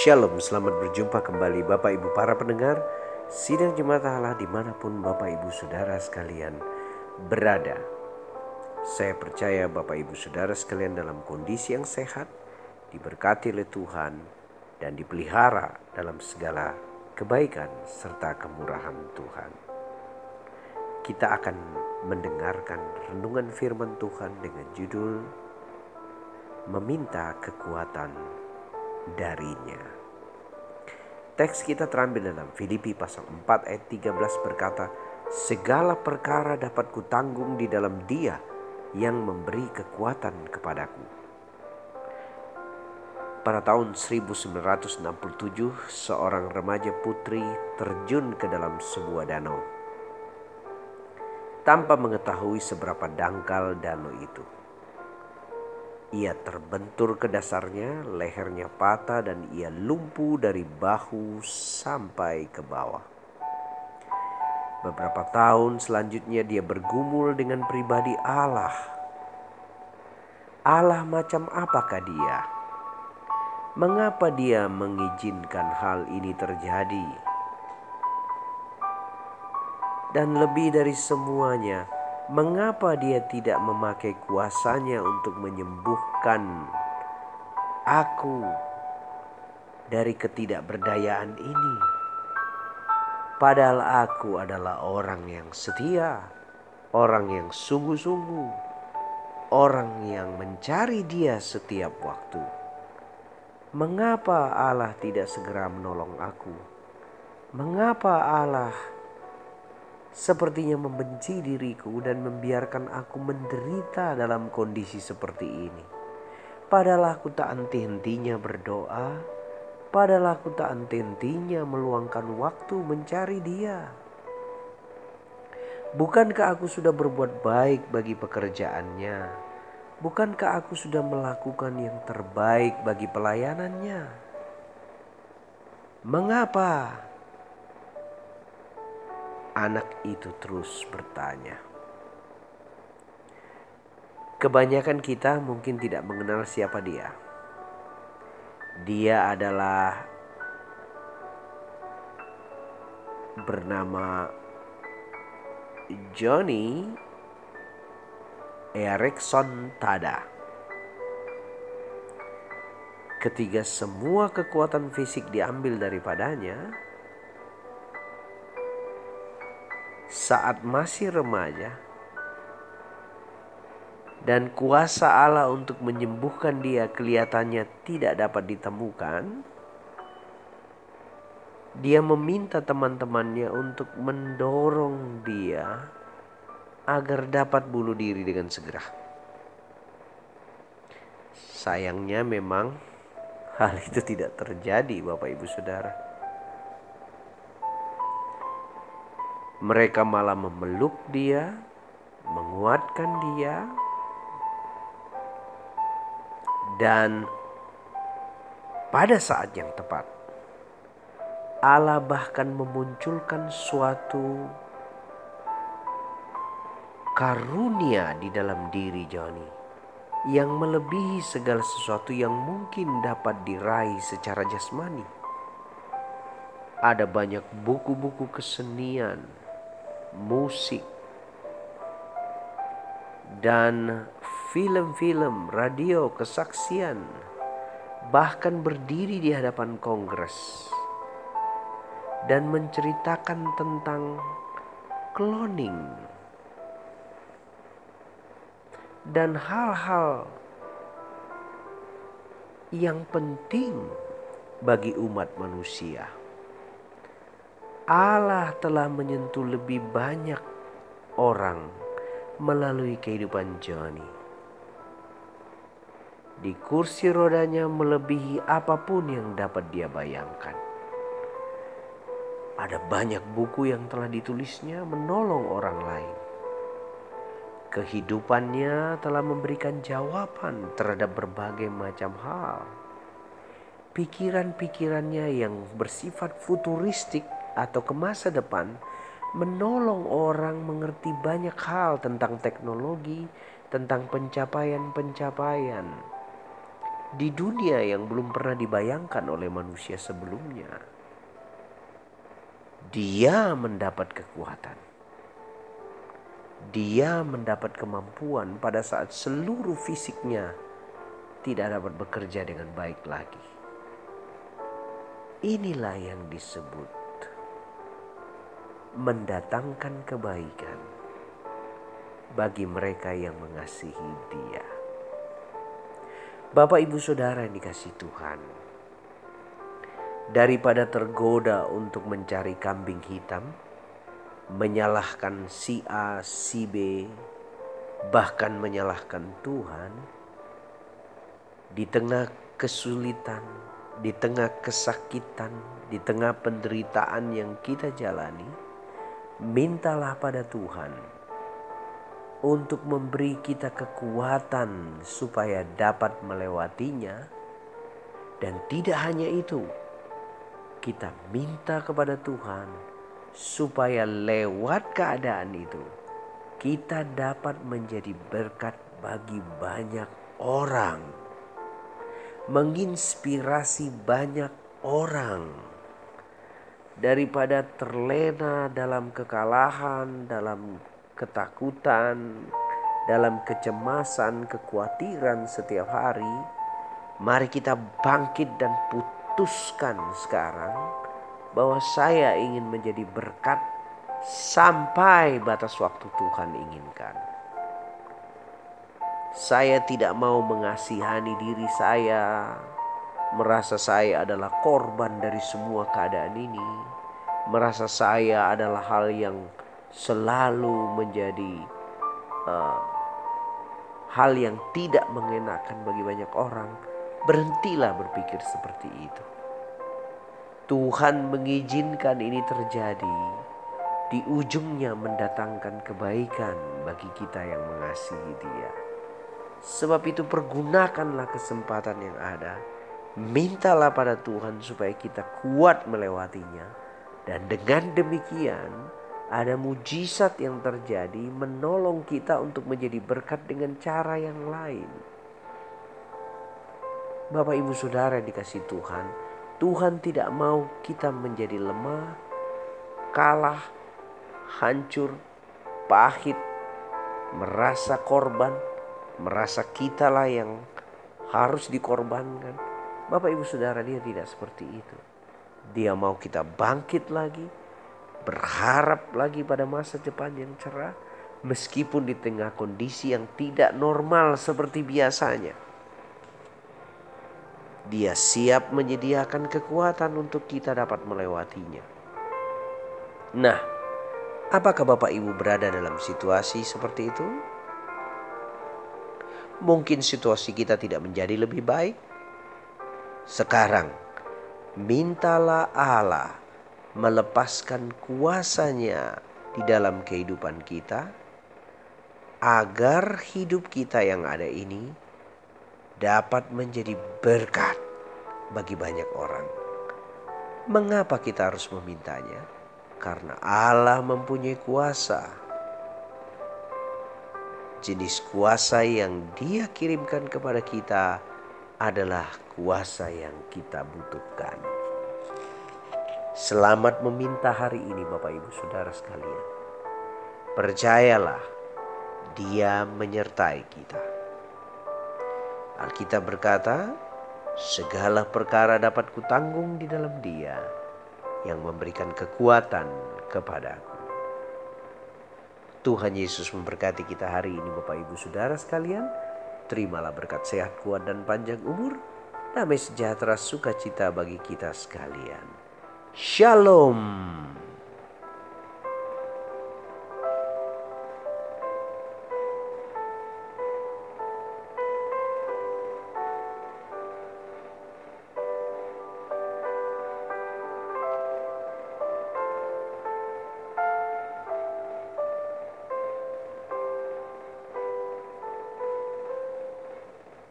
Shalom, selamat berjumpa kembali Bapak Ibu para pendengar. Sidang Jemaat Allah di mana pun Bapak Ibu Saudara sekalian berada. Saya percaya Bapak Ibu Saudara sekalian dalam kondisi yang sehat Diberkati oleh Tuhan dan dipelihara dalam segala kebaikan serta kemurahan Tuhan. Kita akan mendengarkan renungan firman Tuhan dengan judul Meminta Kekuatan darinya. Teks kita terambil dalam Filipi pasal 4 ayat 13 berkata, Segala perkara dapat kutanggung di dalam dia yang memberi kekuatan kepadaku. Pada tahun 1967, seorang remaja putri terjun ke dalam sebuah danau. Tanpa mengetahui seberapa dangkal danau itu. Ia terbentur ke dasarnya, lehernya patah dan ia lumpuh dari bahu sampai ke bawah. Beberapa tahun selanjutnya dia bergumul dengan pribadi Allah. Allah macam apakah dia? Mengapa dia mengizinkan hal ini terjadi? Dan lebih dari semuanya, mengapa dia tidak memakai kuasanya untuk menyembuhkan aku dari ketidakberdayaan ini? Padahal aku adalah orang yang setia, orang yang sungguh-sungguh, orang yang mencari Dia setiap waktu. Mengapa Allah tidak segera menolong aku? Mengapa Allah sepertinya membenci diriku dan membiarkan aku menderita dalam kondisi seperti ini. Padahal aku tak henti-hentinya berdoa, padahal aku tak henti-hentinya meluangkan waktu mencari dia. Bukankah aku sudah berbuat baik bagi pekerjaannya? Bukankah aku sudah melakukan yang terbaik bagi pelayanannya? Mengapa anak itu terus bertanya. Kebanyakan kita mungkin tidak mengenal siapa dia. Dia adalah bernama Johnny Erickson Tada. Ketika semua kekuatan fisik diambil daripadanya, saat masih remaja dan kuasa Allah untuk menyembuhkan dia kelihatannya tidak dapat ditemukan, dia meminta teman-temannya untuk mendorong dia agar dapat bunuh diri dengan segera. Sayangnya memang hal itu tidak terjadi Bapak Ibu Saudara. Mereka malah memeluk dia, menguatkan dia, dan pada saat yang tepat, Allah bahkan memunculkan suatu karunia di dalam diri Johnny yang melebihi segala sesuatu yang mungkin dapat diraih secara jasmani. Ada banyak buku-buku kesenian musik, dan film-film, radio, kesaksian, bahkan berdiri di hadapan Kongres dan menceritakan tentang cloning dan hal-hal yang penting bagi umat manusia. Allah telah menyentuh lebih banyak orang melalui kehidupan Johnny. Di kursi rodanya melebihi apa pun yang dapat dia bayangkan. Ada banyak buku yang telah ditulisnya menolong orang lain. Kehidupannya telah memberikan jawaban terhadap berbagai macam hal. Pikiran-pikirannya yang bersifat futuristik atau ke masa depan menolong orang mengerti banyak hal tentang teknologi, tentang pencapaian-pencapaian. di dunia yang belum pernah dibayangkan oleh manusia sebelumnya. Dia mendapat kekuatan. Dia mendapat kemampuan pada saat seluruh fisiknya tidak dapat bekerja dengan baik lagi. Inilah yang disebut mendatangkan kebaikan bagi mereka yang mengasihi Dia. Bapak, ibu, saudara yang dikasih Tuhan, daripada tergoda untuk mencari kambing hitam, menyalahkan si A, si B, bahkan menyalahkan Tuhan, di tengah kesulitan, di tengah kesakitan, di tengah penderitaan yang kita jalani, mintalah pada Tuhan untuk memberi kita kekuatan supaya dapat melewatinya, dan tidak hanya itu, kita minta kepada Tuhan supaya lewat keadaan itu kita dapat menjadi berkat bagi banyak orang menginspirasi banyak orang daripada terlena dalam kekalahan, dalam ketakutan, dalam kecemasan, kekhawatiran setiap hari. Mari kita bangkit dan putuskan sekarang bahwa saya ingin menjadi berkat sampai batas waktu Tuhan inginkan. Saya tidak mau mengasihani diri saya, merasa saya adalah korban dari semua keadaan ini, merasa saya adalah hal yang selalu menjadi uh, hal yang tidak mengenakan bagi banyak orang. Berhentilah berpikir seperti itu. Tuhan mengizinkan ini terjadi di ujungnya mendatangkan kebaikan bagi kita yang mengasihi Dia. Sebab itu pergunakanlah kesempatan yang ada. Mintalah pada Tuhan supaya kita kuat melewatinya. Dan dengan demikian ada mujizat yang terjadi menolong kita untuk menjadi berkat dengan cara yang lain. Bapak ibu saudara dikasih Tuhan. Tuhan tidak mau kita menjadi lemah, kalah, hancur, pahit, merasa korban, merasa kitalah yang harus dikorbankan. Bapak ibu saudara dia tidak seperti itu. Dia mau kita bangkit lagi, berharap lagi pada masa depan yang cerah, meskipun di tengah kondisi yang tidak normal seperti biasanya. Dia siap menyediakan kekuatan untuk kita dapat melewatinya. Nah, apakah Bapak Ibu berada dalam situasi seperti itu? mungkin situasi kita tidak menjadi lebih baik. Sekarang, mintalah Allah melepaskan kuasanya di dalam kehidupan kita agar hidup kita yang ada ini dapat menjadi berkat bagi banyak orang. Mengapa kita harus memintanya? Karena Allah mempunyai kuasa jenis kuasa yang Dia kirimkan kepada kita adalah kuasa yang kita butuhkan. Selamat meminta hari ini, Bapak Ibu Saudara sekalian. Percayalah, Dia menyertai kita. Alkitab berkata, "Segala perkara dapat kutanggung di dalam Dia yang memberikan kekuatan kepadaku." Tuhan Yesus memberkati kita hari ini Bapak Ibu Saudara sekalian. Terimalah berkat sehat kuat dan panjang umur. Damai sejahtera sukacita bagi kita sekalian. Shalom.